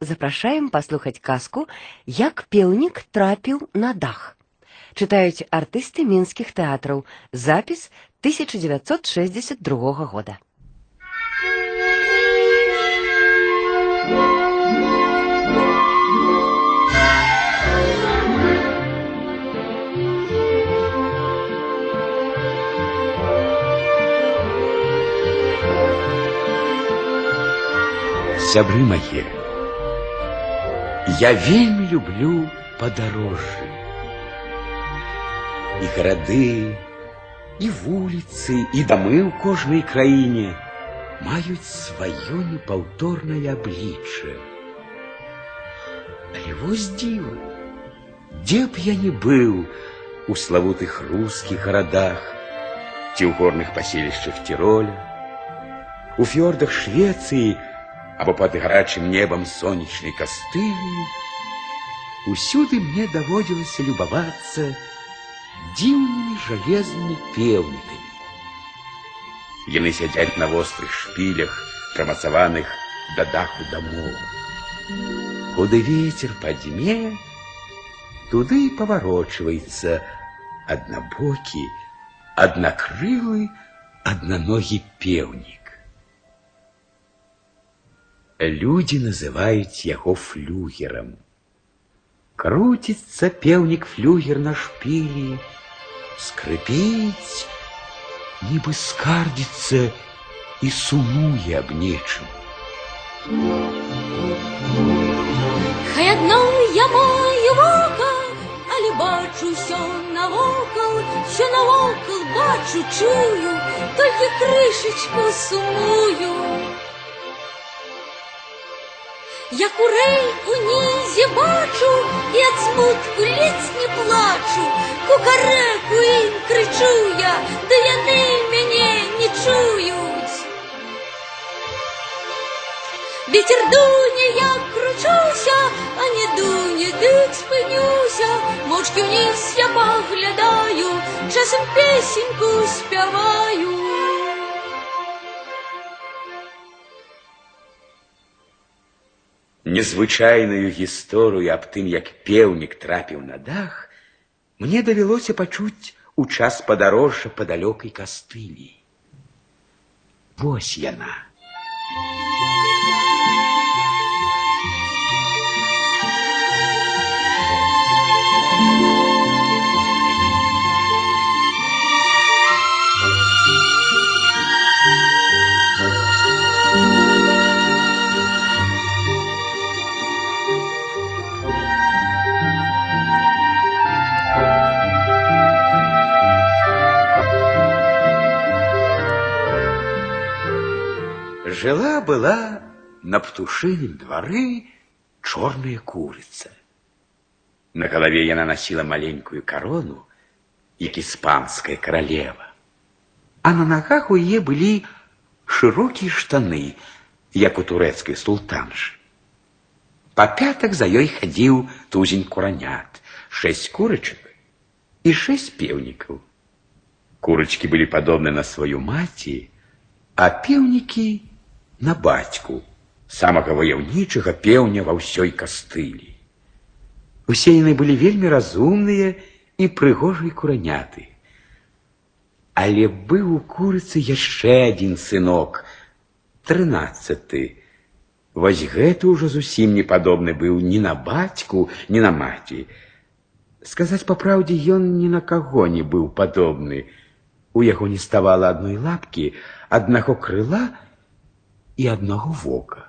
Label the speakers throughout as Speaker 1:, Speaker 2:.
Speaker 1: запрашаем паслухаць казку, як пеўнік трапіў на дах. Чытаюць артысты мінскіх тэатраў. Запіс 1962 года.
Speaker 2: Сябры мае, я вельмі люблю падарожжы. І гарады, і вуліцы, і дамы ў кожнай краіне маюць сваё непаўторнае аблічча. Але вось дзіва, дзе б я не быў у славутых рускіх гарадах, ці ў горных паселішчах Тироля, у фьордах Швецыі або пад гарачым небам сонечнай кастылі, усюды мне даводзілася любавацца дзіўнымі жалезнымі пеўнікамі. Яны сядзяць на вострых шпілях, прымацаваных да даху дамоў. Куды ветер падзьме, туды і паварочваецца аднабокі, аднакрылы, аднаногі пеўнік. Люди называют его флюгером. Крутится певник флюгер на шпиле, скрипить, нібы скардится и сумуе об нечым.
Speaker 3: Хай одно я маю вока, але бачу навокал, все навокал бачу, чую, только крышечку сумую. Я курей унізе бачу і ад смутку ледзь не плачу, кукарэку ім крычу я, да яны мяне не чуюць. Ветер дуне, я кручуся, а не дуне, дык спынюся, Мочки ўніз я паглядаю, часам песеньку спяваю.
Speaker 2: незвычайную гісторыю аб тым, як пеўнік трапіў на дах, мне давялося пачуць у час падарожжа па далёкай кастылі. Вось яна. Жила-была на птушиным дворы черная курица. На голове она носила маленькую корону, як испанская королева. А на ногах у нее были широкие штаны, як у турецкой султанши. По пяток за ёй ходил тузень куранят, шесть курочек и шесть певников. Курочки были подобны на свою мать, а певники на бацьку, самага ваяўнічага пеўня ва ўсёй кастылі. Усе яны былі вельмі разумныя і прыгожай кураняты. Але быў у курыцы яшчэ адзін сынок, трынаццаты. Вось гэты ўжо зусім не падобны быў ні на бацьку, ні на маці. Сказаць па праўдзе, ён ні на каго не быў падобны. У яго не ставала адной лапкі, аднаго крыла і аднаго вока.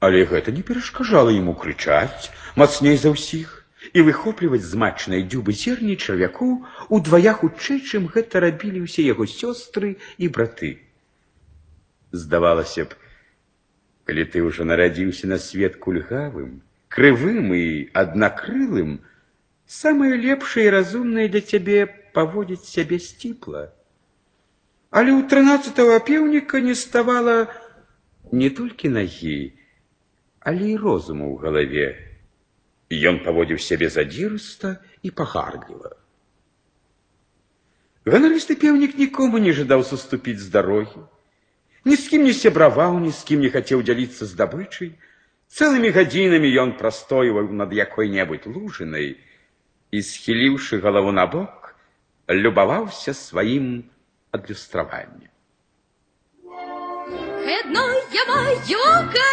Speaker 2: Але гэта не перашкажала яму крычаць мацней за ўсіх і выхопліваць змачнай дзюбы зерні чарвякоў удвая хутчэй, чым гэта рабілі ўсе яго сёстры і браты. Здавалася б, калі ты ўжо нарадзіўся на свет кульгавым, крывым і аднакрылым, самае лепшае і разумнае для цябе паводзіць сябе сціпла. Але ў трынаццатого пеўніка не ставала не толькі нагі, але і розуму ў галаве. Ён паводзіў сябе задзірыста і пагардліва. Ганарысты пеўнік нікому не жадаў саступіць з дарогі, ні з кім не сябраваў, ні з кім не хацеў дзяліцца здабычай, Цэлымі гадзінамі ён прастойваў над якой-небудзь лужынай і, схіліўшы галаву на бок, любаваўся сваім адлюстраваннем.
Speaker 4: Одное мое око,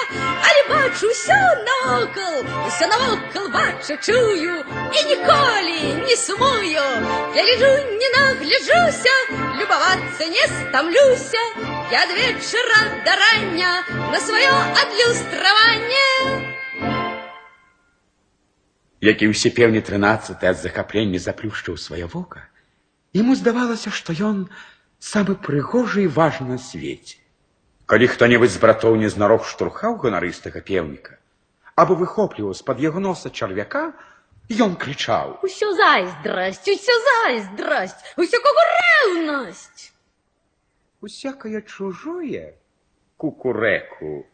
Speaker 4: але бачу все наокол, все наокол бачу, чую, и ніколи не сумую. Я лежу, не нагляжуся, любоваться не стомлюся. Я до вечера до рання на свое адлюстрование.
Speaker 2: Як і ўсе пеўні трынаццаты ад захаплення заплюшчыў сваё вока, яму здавалася, што ён самы прыгожы і важны на свеце. Калі хто-небудзь з братоў незнарок штурхаў ганарыстага пеўніка, або выхопліваў з-пад яго носа чарвяка, ён крычаў:
Speaker 4: Усё зайздрасць, усё зайздрасць, усё кукурэўнасць.
Speaker 2: Усякае чужое кукурэку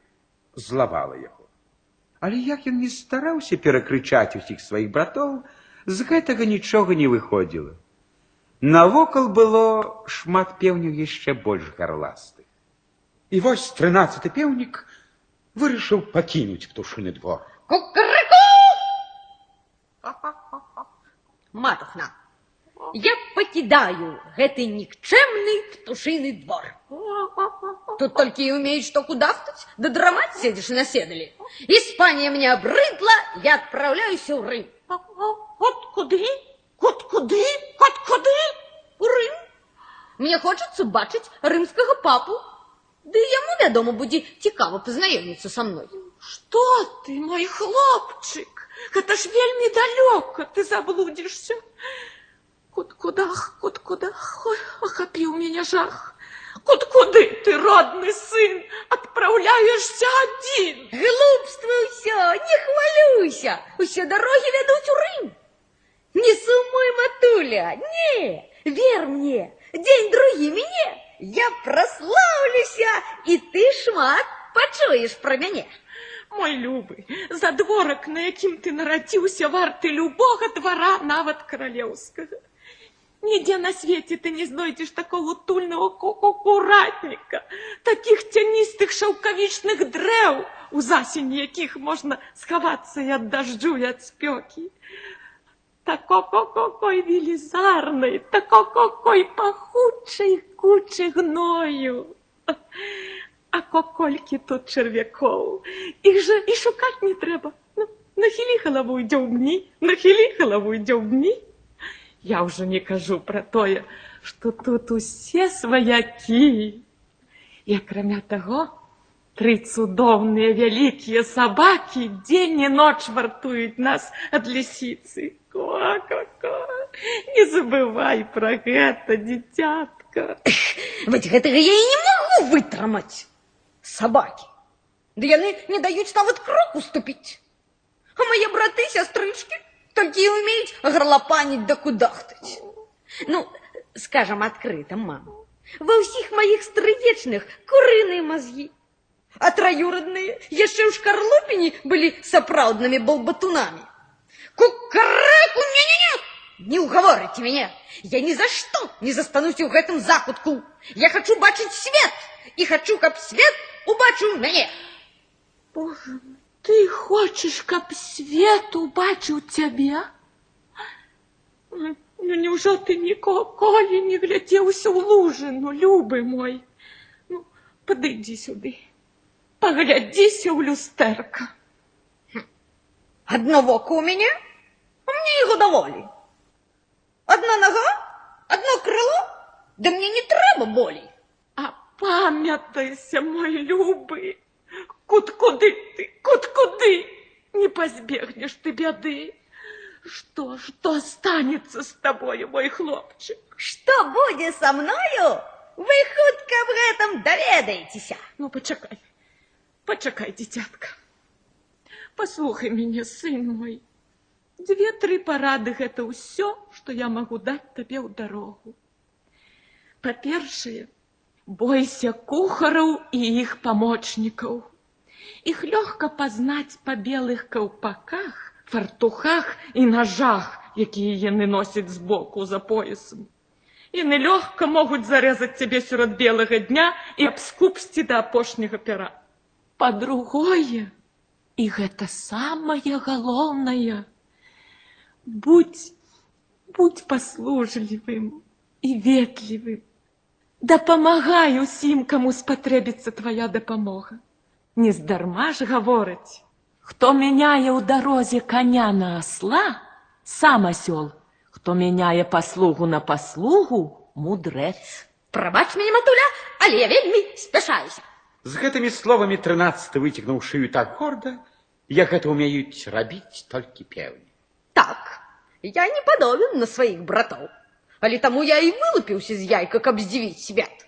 Speaker 2: злавала яго. Але як ён не стараўся перакрычаць усіх сваіх братоў, з гэтага нічога не выходзіла. Навокал было шмат пеўняў яшчэ больш гарластых. І вось трынаццаты пеўнік вырашыў пакінуць птушыны двор.
Speaker 4: Кукареку! Матухна, я покидаю гэты никчемный птушиный двор. Тут только и умеешь что кудахтать, да драмать сидишь на седле. Испания мне обрыдла, я отправляюсь в Рим.
Speaker 5: От куди? От куди? От куди?
Speaker 4: У Рим. Мне хочется бачить римского папу. Да и ему, вядома, буде цікаво познаёміцца со мной.
Speaker 5: Што ты, мой хлопчык? Гэта ж вельмі далёка, ты заблудзішся. Кут кудах, кут кудах, ой, ахапіў мяне жах. Кут куды ты, родны сын, адпраўляешся адзін?
Speaker 4: Глупство все, не хвалюйся. Усе дороги ведут в Рим. Не сумуй, матуля, не, вер мне, день другі мне, я прославлюся, і ти шмат почуєш про мене.
Speaker 5: Мой любы, задворак, на якім ты нарадзіўся, варты любога двара, нават каралеўскага. Нідзе на свеце ты не знойдзеш такого тульного кукуратніка, такіх цяністых шаўкавічных дрэў, у засені якіх можна схавацца і ад дажджу і ад спёкі. Тако-ко-ко-кой велізарнай, тако-ко-кой пахучай кучы гною. А коколькі тут чарвякоў. Іх жа і шукаць не трэба. Ну, нахілі галаву ідзе ўбні, нахілі галаву ідзе ўбні. Я ўжо не кажу пра тое, што тут усе сваякі. І акрамя таго, тры цудоўныя вялікія сабакі дзень і ноч вартуюць нас ад лісіцы. Ко-ко-ко, не забывай пра гэта, дзіцятка.
Speaker 4: Вось гэтага я і не магу вытрымаць. Сабакі. Ды яны не даюць нават крок уступіць. А мае браты, сястрычкі толькі умеюць гарлапаніць да кудахтаць. Ну, скажам адкрыта, мама. Ва ўсіх маіх стрыечных курыныя мазгі. А траюрадныя яшчэ ў шкарлупені былі сапраўднымі балбатунамі. Кукареку, не-не-не! Не уговорите меня. Я ни за что не застанусь у гэтым закутку. Я хочу бачить свет. И хочу, каб свет убачыў мяне.
Speaker 5: Боже мой, ты хочешь, каб свет убачыў цябе? Ну, ну няўжо ты ніколі не глядзеўся ў лужыну, любы мой. Ну, падыдзі сюды. Паглядзіся ў люстэрка.
Speaker 4: Одно воко у меня, а мне его доволі. Одна нога, одно крыло, да мне не трэба болей.
Speaker 5: А памятайся, мой любы, кут куды ты, кут куды, не пазбегнеш ты бяды. Что, что останется с тобой, мой хлопчик?
Speaker 4: Что будет со мною? Вы хутка об гэтым даведаецеся.
Speaker 5: Ну, пачакай, пачакай, дзіцятка. Паслухай мяне, сын мой. Две-тры парады гэта ўсё, што я магу даць табе ў дарогу. Па-першае, бойся кухараў і іх памочнікаў. Іх лёгка пазнаць па белых каўпаках, фартухах і ножах, якія яны носяць збоку за поясам. Яны лёгка могуць зарэзаць цябе сярод белага дня і абскупсці да апошняга пера. Па-другое, І гэта самае галоўнае. Будь, будь паслужлівым і ветлівым. Дапамагай усім, каму спатрэбіцца твая дапамога. Нездарма ж гавораць, хто мяняе ў дарозе коня на асла, сам асёл, хто мяняе паслугу на паслугу, мудрэц.
Speaker 4: Прабач мяне, матуля, але я вельмі спяшаюся.
Speaker 2: З гэтымі словамі трынаццаты выцягнуў шыю так горда, як гэта ўмеюць рабіць толькі пеўні.
Speaker 4: Так, я не падобен на сваіх братоў. Але таму я і вылупіўся з яйка, каб здзівіць свят.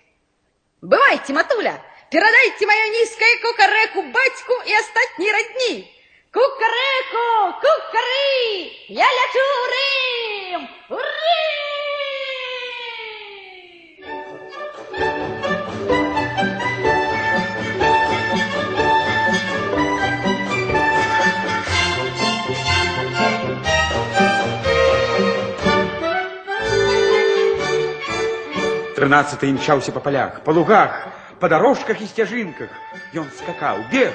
Speaker 4: Бывайце, матуля, перадайце маё нізкае кукарэку бацьку і астатняй радні. Кукарэку, кукары! Я лячу ў Рым! У Рым!
Speaker 2: Трынаццаты імчаўся па палях, па лугах, па дарожках і сцяжынках. Ён скакаў, бег,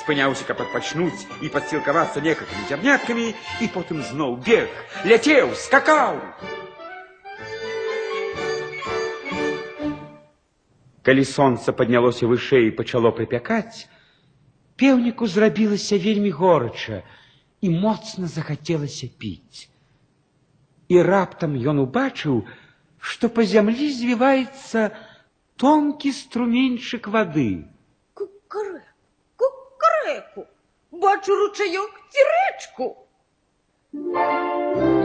Speaker 2: спыняўся, каб адпачнуць і падсілкавацца некалькімі зярняткамі, і потым зноў бег, ляцеў, скакаў. Калі сонца паднялося вышэй і пачало прыпякаць, пеўніку зрабілася вельмі горача і моцна захацелася піць. І раптам ён убачыў, што па зямлі звіваецца тонкі струменьчык вады.
Speaker 4: Кукарэку, кукарэку, бачу ручаёк ці рэчку.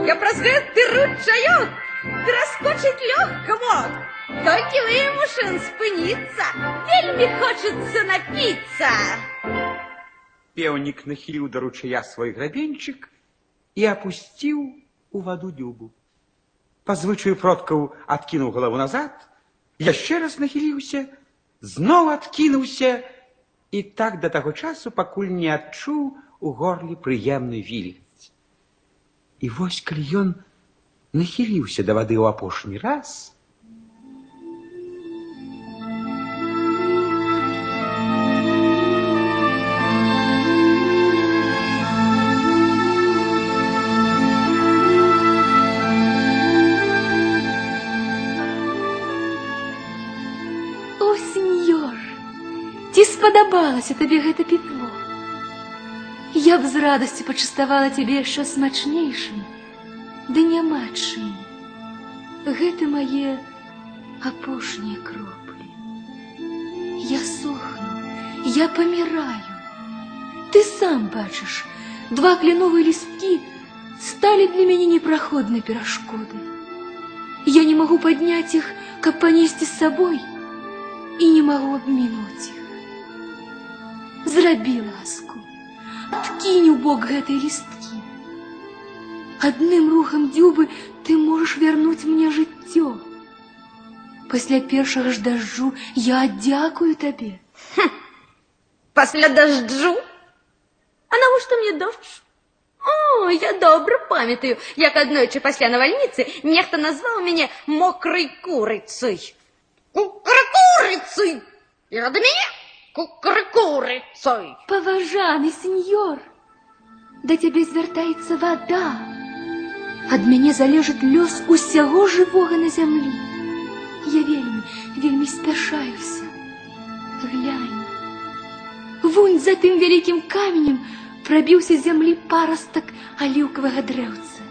Speaker 4: Я праз гэты ручаёк пераскочыць лёгка мог. Толькі вымушан спыніцца, вельмі хочацца напіцца.
Speaker 2: Пеўнік нахіліў да ручая свой грабеньчык і апусціў у ваду дзюбу. Па звычаю продкаў адкінуў галаву назад, яшчэ раз нахіліўся, зноў адкінуўся і так да таго часу, пакуль не адчуў у горле прыемны вільгаць. І вось калі ён нахіліўся да вады ў апошні раз,
Speaker 3: спадабалася табе гэта пітво? Я б з радасцю пачаставала цябе яшчэ смачнейшым, ды няма чым. Гэта мае апошнія кроплі. Я сохну, я паміраю. Ты сам бачыш, два кляновыя лісткі сталі для мяне непраходнай перашкодай. Я не магу падняць іх, каб панесці з сабой, і не магу абмінуць іх. Зрабі ласку, адкінь у бок гэтай лісткі. Адным рухам дзюбы ты можаш вярнуць мне жыццё. Пасля першага ж дажджу я дзякую табе.
Speaker 4: Пасля дажджу? А навошта мне дождж? О, я добра памятаю, як аднойчы пасля навальніцы нехта назваў мяне мокрай курыцай. Кукарыкурыцай! І рада мяне кукарыкурыцай.
Speaker 3: Паважаны сеньор, да цябе звяртаецца вада. Ад мяне залежыць лёс усяго жывога на зямлі. Я вельмі, вельмі спяшаюся. Глянь. Вунь за тым вялікім каменем прабіўся з зямлі парастак аліўкавага дрэўца.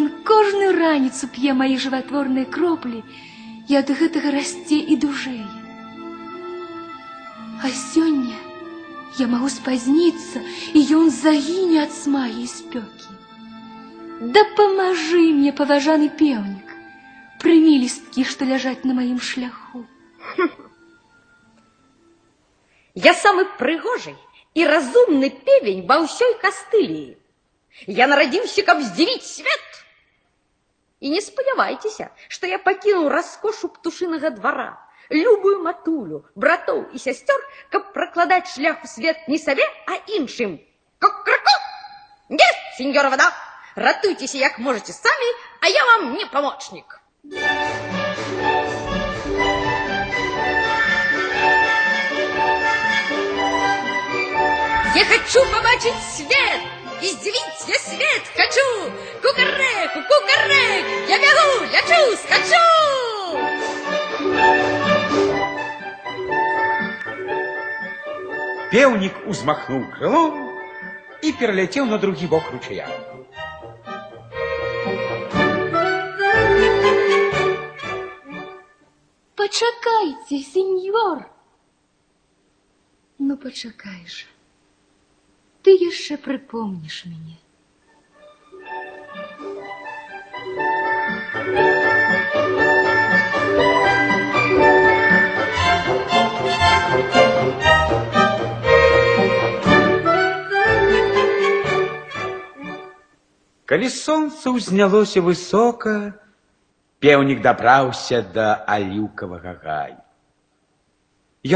Speaker 3: Ён кожную раніцу п'е мае жыватворныя кроплі і ад гэтага расце і дужэе. А сёння я магу спазніцца, і ён загіне ад смагі і спёкі. Дапамажы мне, паважаны пеўнік, прымі лісткі, што ляжаць на маім шляху.
Speaker 4: Я самы прыгожы і разумны певень ва ўсёй кастыліі. Я нарадзіўся, каб здзівіць свет. І не спадзявайцеся, што я пакінуў раскошу птушынага двара, любую матулю, братоў і сясцёр, каб пракладаць шлях у свет не сабе, а іншым. Ку-ку-ку! Не, сеньора вода, ратуйцеся як можете самі, а я вам не памочнік. Ехать хочу побачить свет, і здивіть я свет хочу. Кукареку, кукарек, я бегу, лечу, скачу.
Speaker 2: Певник узмахнул крылом и перелетел на другий бок ручья.
Speaker 3: Почакайте, сеньор. Ну, почакай же. Ты еще припомнишь мне.
Speaker 2: Калі сонца ўзнялося высока, пеўнік дабраўся да аліўкавага гаю.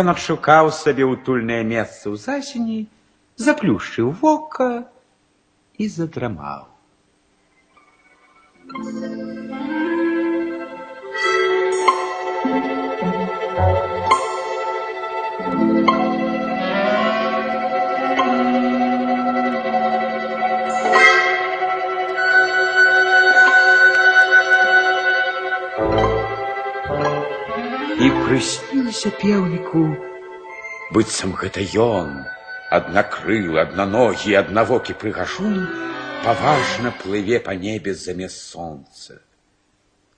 Speaker 2: Ён адшукаў сабе утульнае месца ў засені, заплюшчыў вока і задрамаў. І прыснілася пеўніку, быццам гэта ён, аднакрылы, аднаногі, аднавокі прыгажун, паважна плыве па небе замест сонца.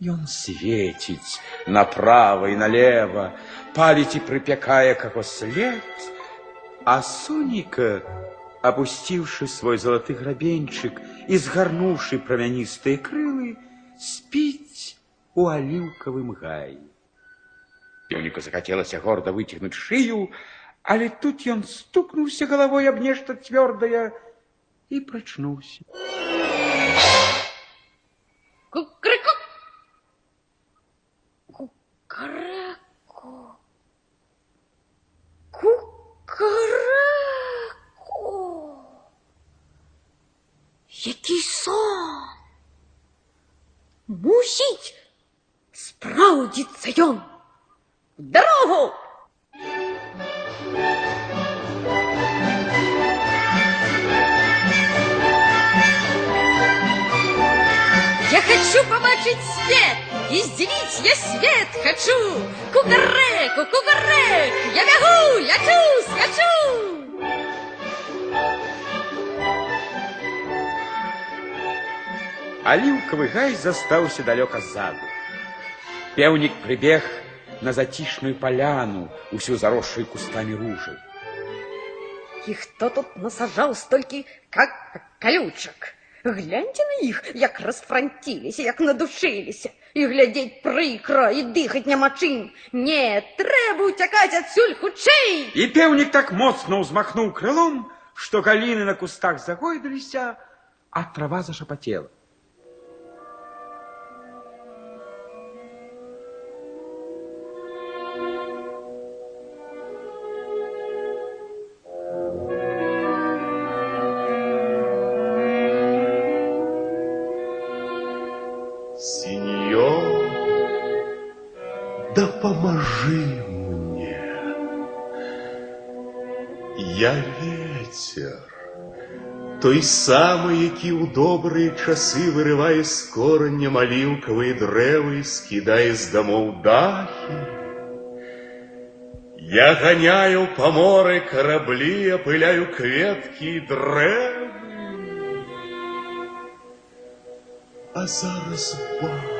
Speaker 2: Ён свеціць направа і налево, паліць і прыпякае каго след, а Соніка, опусціўшы свой залаты грабеньчык і згарнуўшы прамяністыя крылы, спіць у аліўкавым гаі. Пеўніку захацелася горда выцягнуць шыю, але тут ён стукнуўся галавой аб нешта цвёрдае і прачнуўся.
Speaker 4: Кукареку. Кукареку. Кукареку. Який сон. Мусить справдиться ён. В дорогу! Я хочу побачить свет, и сделить я свет хочу. Кукареку, кукарек, я бегу, лечу, скачу.
Speaker 2: Аліўкавы гай застаўся далёка ззаду. Пеўнік прыбег на зацішную паляну, усю заросшую кустамі ружы.
Speaker 4: И кто тут насажал столькі как колючек? Гляньте на іх, як расфранціліся, як надушыліся. І глядзець прыкра, і дыхаць няма чым. Не, трэба уцякаць адсюль хутчэй.
Speaker 2: І пеўнік так моцна ўзмахнуў крылом, што галіны на кустах загойдаліся, а трава зашапацела.
Speaker 6: поможи мне. Я ветер, той самый, які ў добрыя часы вырывае з корання маліўкавыя дрэвы, скідае з дамоў дахі. Я гоняю по моры корабли, опыляю кветкі і дрэвы. А зараз бачыш,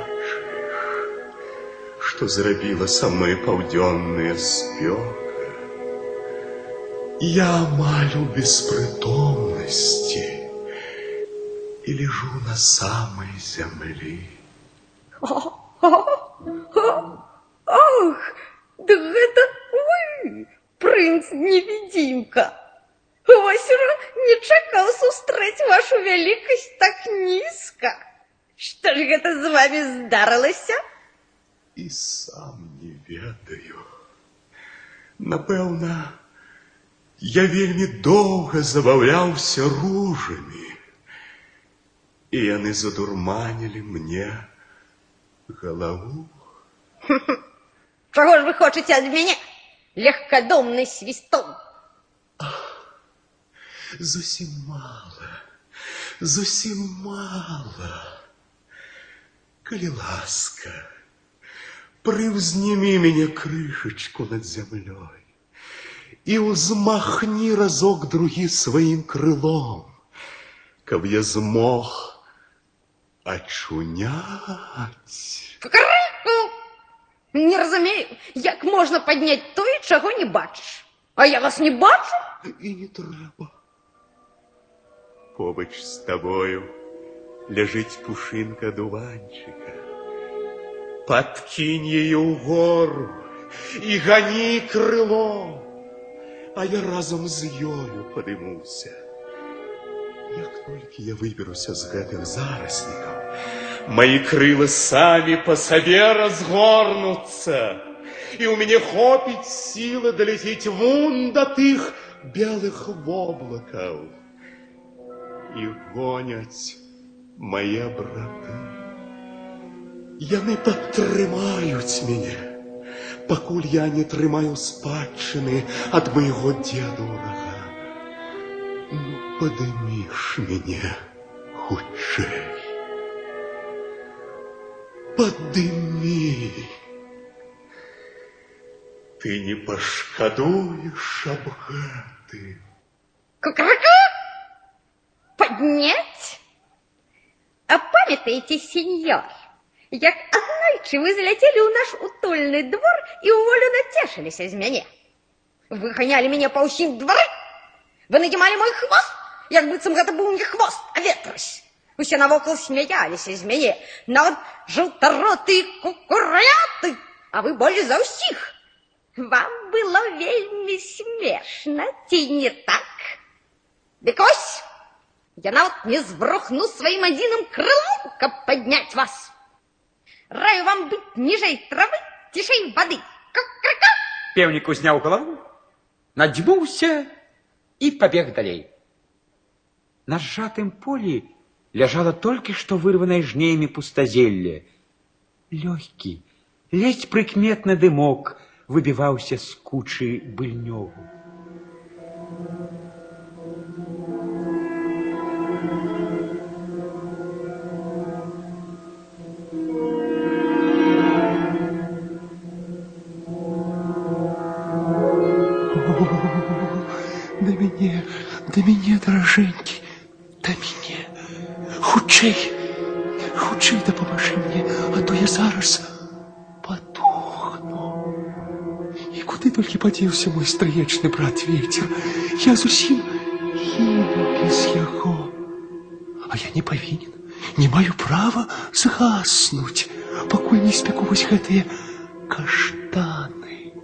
Speaker 6: што зрабіла са мной паўдзённая спёка. Я амаль у беспрытомнасці і лежу на самай зямлі.
Speaker 4: Ах, да гэта вы, прынц-невідзімка. Вось ужо не чакаў сустрэць вашу вялікасць так нізка. Што ж гэта з вамі здарылася?
Speaker 6: І сам не ведаю. Напэўна, я вельмі доўга забаўляўся ружамі, і яны задурманілі мне галаву.
Speaker 4: Чаго ж вы хочаце ад мяне? Легкадумны свістом.
Speaker 6: зусім мала, зусім мала. Калі ласка, прыўзнімі мяне крышачку над зямлёй і ўзмахні разок другі сваім крылом, каб я змог ачуняць.
Speaker 4: Кукареку! Не разумею, як можна падняць тое, чаго не бачыш. А я вас не бачу?
Speaker 6: І не трэба. Побач з табою ляжыць пушынка дуванчыка. Падкінь яе ўгору і гані крылом, а я разам з ёю падымуся. Як толькі я выберуся з гэтых зараснікаў, мои крылы самі па сабе разгорнуцца, і ў мяне хопіць сілы даляціць вун да тых белых воблакаў. І гоняць мае браты. Яны падтрымаюць мяне, пакуль я не трымаю спадчыны ад майго дзеда ўрага. Ну, падыміш мяне хутчэй. Падымі. Ты не пашкадуеш аб гэтым.
Speaker 4: Кукареку! Поднять? А памятаете, сеньор, Як аднойчы вы залетели ў наш утульны двор і ўволю нацешыліся з мяне? Вы ганялі мяне па ўсім двары? Вы надзімалі мой хвост, як быццам гэта быў не хвост, а ветрась. Усе навокал смяяліся з мяне, нават жаўтароты кукуряты, а вы болей за ўсіх. Вам было вельмі смешна, ці не так? Дык ось, я нават не збрухну сваім адзіным крылом, каб падняць вас. Раю вам быць ніжэй травы, цішэй вады. Ка-ка-ка!
Speaker 2: Певник узнял голову, надзьмуўся и побег далей. На сжатым поле лежало только что вырванное жнеями пустозелье. Легкий, ледь прикметно дымок выбивался с кучи быльнёву.
Speaker 6: Да толькі падзеўся мой стрыечны брат ветер. Я зусім гіну без яго. А я не павінен, не маю права згаснуць, пакуль не спеку вось гэтыя каштаны.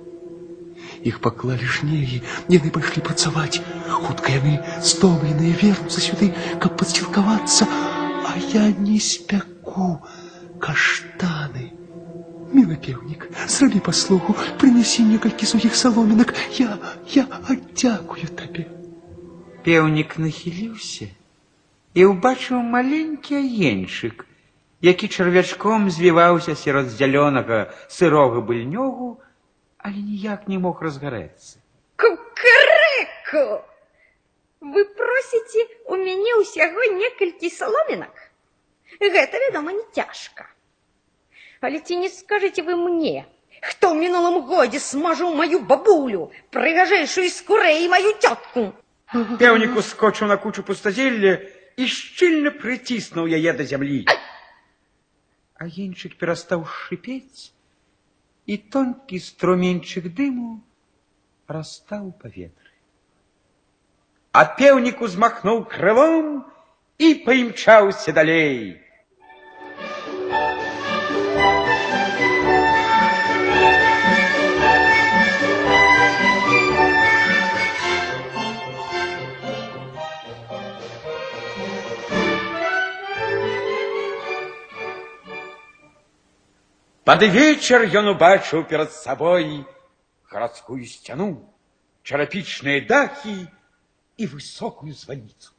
Speaker 6: Іх паклалі жнеі, яны пайшлі працаваць. Хутка яны стомленыя вернуцца сюды, каб падсцілкавацца, а я не спяку каштаны. Мілы пеўнік, зрабі паслугу, прынясі некалькі сухіх саломінак. Я, я аддзякую табе.
Speaker 2: Пеўнік нахіліўся і ўбачыў маленькі агеньчык, які чарвячком звіваўся сярод зялёнага сырога быльнёгу, але ніяк не мог разгарэцца.
Speaker 4: Кукареку! Вы просіце у мяне ўсяго некалькі саломінак? Гэта, вядома, не цяжка. Але ці не скажаце вы мне, хто ў мінулым годзе смажыў маю бабулю, прыгажэйшую з курэй і маю цётку?
Speaker 2: Пеўнік ускочыў на кучу пустазелля і шчыльна прыціснуў яе да зямлі. Агеньчык перастаў шыпець, і тонкі струменьчык дыму растаў у паветры. А пеўнік узмахнуў крылом і паімчаўся далей. Пад вечар ён убачыў перад сабой гарадскую сцяну, чарапічныя дахі і высокую званіцу.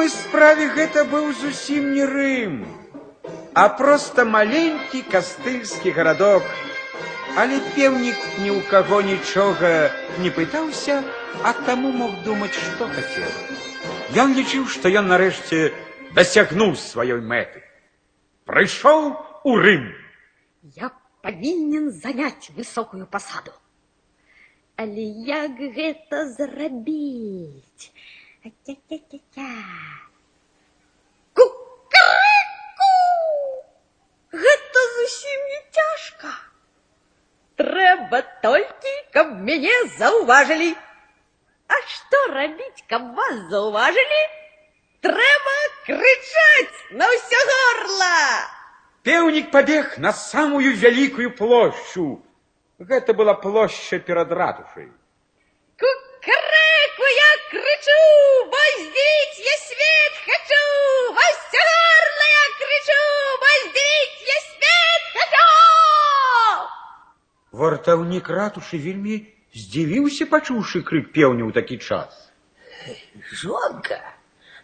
Speaker 2: Самой справе гэта быў зусім не Рым, а просто маленькі кастыльскі гарадок. Але пеўнік ні ў каго нічога не пытаўся, а таму мог думаць, што хацеў. Ён лічыў, што ён нарэшце дасягнуў сваёй мэты. Прыйшоў у Рым.
Speaker 4: Я павінен заняць высокую пасаду. Але як гэта зрабіць? Аця-ця-ця-ця. Кукарэку! Гэта зусім не цяжка. Трэба толькі, каб мяне заўважылі. А што рабіць, каб вас заўважылі? Трэба крычаць на ўсё горла!
Speaker 2: Пеўнік пабег на самую вялікую плошчу. Гэта была плошча перад ратушай.
Speaker 4: Кукареку я кричу, воздіть я свет хочу, Вася горло я кричу, воздіть я свет хочу!
Speaker 2: Вартаўнік ратушы вельмі здзівіўся, пачуўшы крык пеўня ў такі час.
Speaker 7: Жонка,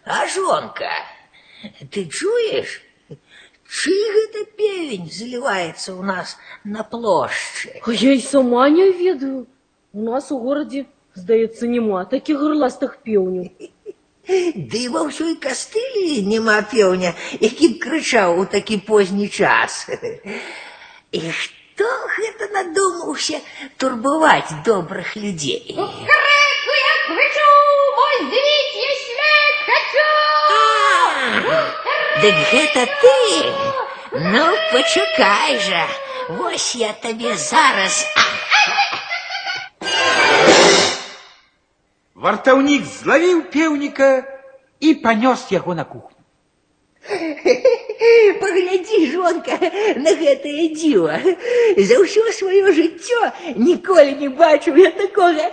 Speaker 7: а жонка, ты чуешь? Чый гэта певень заливается у нас на плошчы?
Speaker 8: А я й сама не ведаю. У нас у городе, здаецца, нема таких горластых пеўняў.
Speaker 7: Ды ва ўсёй кастылі няма пеўня, які б крычаў у такі позні час. І хто гэта надумаўся турбаваць добрых людзей?
Speaker 4: Кукареку я кричу, воздіть я свет хочу!
Speaker 7: Дык гэта ты? Ну, пачакай жа, вось я табе зараз.
Speaker 2: Вартаўнік злавіў пеўніка і панёс яго на кухню.
Speaker 7: Паглядзі, жонка, на гэтае дзіва. За ўсё сваё жыццё ніколі не бачыў я такога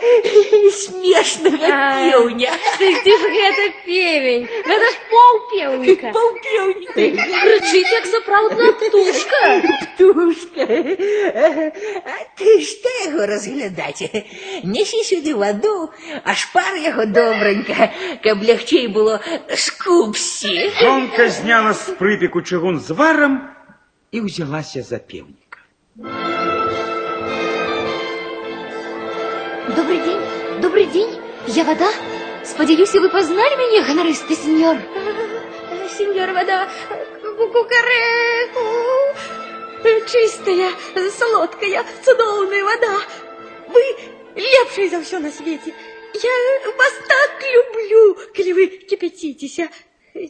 Speaker 7: смешнага пеўня.
Speaker 3: Ты, ты ж гэта певень, гэта ж паўпеўніка.
Speaker 7: Паўпеўніка.
Speaker 3: Крычыць, як сапраўдная птушка.
Speaker 7: Птушка. А ты што яго разглядаць? Несі сюды ваду, а шпар яго добранька, каб лягчэй было скупсці.
Speaker 2: Жонка зняла з прыпеку чыгун з варам і ўзялася за пеўніка.
Speaker 3: Добрый день, добрый день. Я вода. Сподеюсь, вы познали меня, гонористый сеньор.
Speaker 4: Сеньор вода, кукареку, чистая, солодкая, цудоўная вода. Вы лепший за все на свете. Я вас так люблю, коли вы кипятитеся.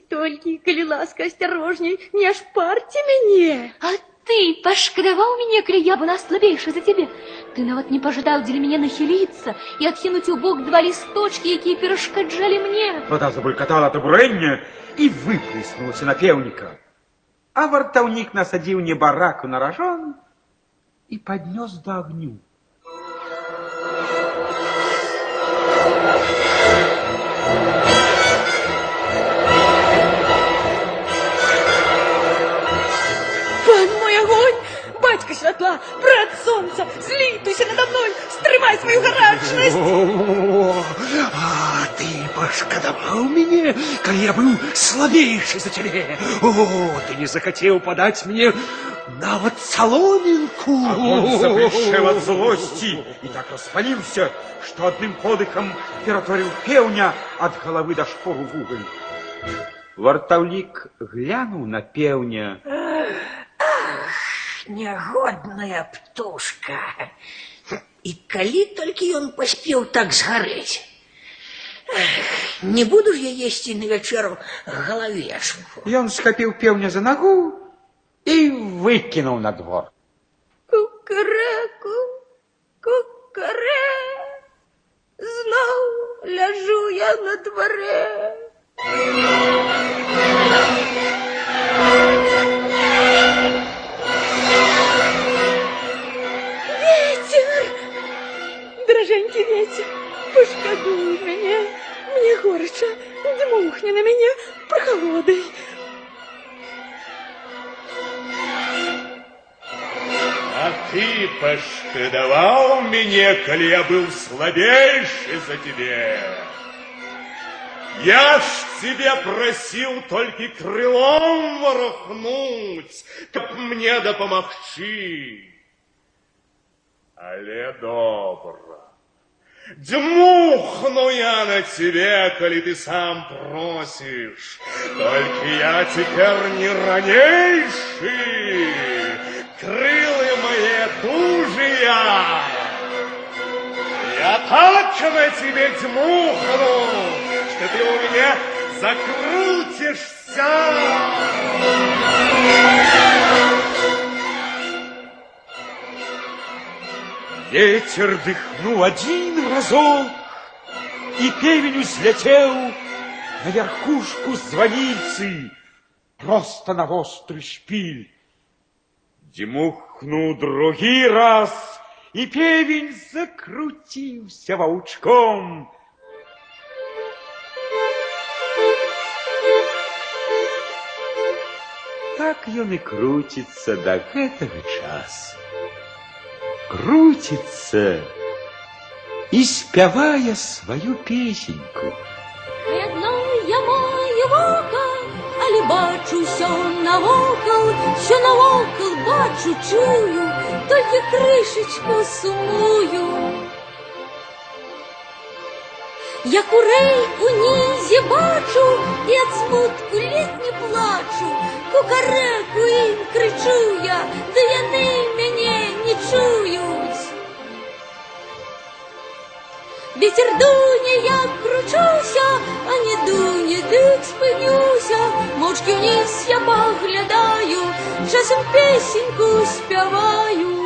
Speaker 4: Только, коли ласка, осторожней, не ошпарьте меня.
Speaker 3: А ты пошкодовал меня, коли я была слабейшая за тебе. Ты нават не пожадал для меня нахилиться и откинуть у бок два листочки, якія перашкаджалі мне.
Speaker 2: Вода забулькатала ад абурэння і выплеснулася на пеўніка. А вартаўнік насадзіў небараку на ражон і паднёс да агню.
Speaker 4: святла, брат солнца, злитуйся надо мной, стримай свою гарачность.
Speaker 6: О, а ты пошкадаваў мяне, калі я быў слабейшы за цябе. О, ты не захацеў падаць мне нават саломінку.
Speaker 2: Он запрышэў ад злосці і так распаліўся, што адным подыхам ператварыў пеўня ад галавы да шпору вугаль. Вартаўнік глянуў на пеўня,
Speaker 7: Нягодная птушка. І калі толькі ён паспеў так згарэць. Эх, Не буду ж я есці на вячэру галавешку.
Speaker 2: Ён схапіў пеўня за нагу і выкінуў на двор.
Speaker 4: Кукареку, кукаре, знов ляжу я на дворе. Ветер, дроженький ветер, пошкодуй меня, мне горячо, дмухни на меня прохолодой.
Speaker 6: А ты пошкадаваў мяне, калі я быў слабейшы за цябе. Я ж тебя просил только крылом ворохнуть, каб мне допомогчи. Але добра. Дмухну я на тебе, коли ты сам просишь. Только я теперь не ранейший. Крылы мои дужия. Я так на тебе дмухну, что ты у меня закрутишься.
Speaker 2: Ветер дыхнул один разок, И певень взлетел на верхушку звоницы, Просто на острый шпиль. Дмухнул другий раз, И певень закрутился волчком. Так ён і круціцца да гэтага часу Крутится и спявая свою песеньку.
Speaker 3: Одно я маю вока, але бачу все навокал, що навокал бачу, чую, тільки кришечку сумую. Я курей у нізі бачу, і от смутку літні плачу, кукареку їм кричу я, да яни мене не чують. Вітер дуне, я кручуся, а не дуне, дик спинюся, мовчки вниз я поглядаю, часом песеньку спяваю.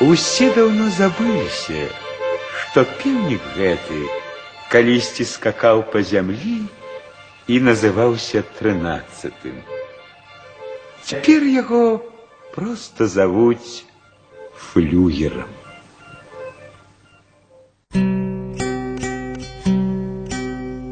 Speaker 2: Усе даўно забыліся, што піўнік гэты калісьці скакаў па зямлі і называўся трынаццатым. Цяпер яго проста завуць флюгерам.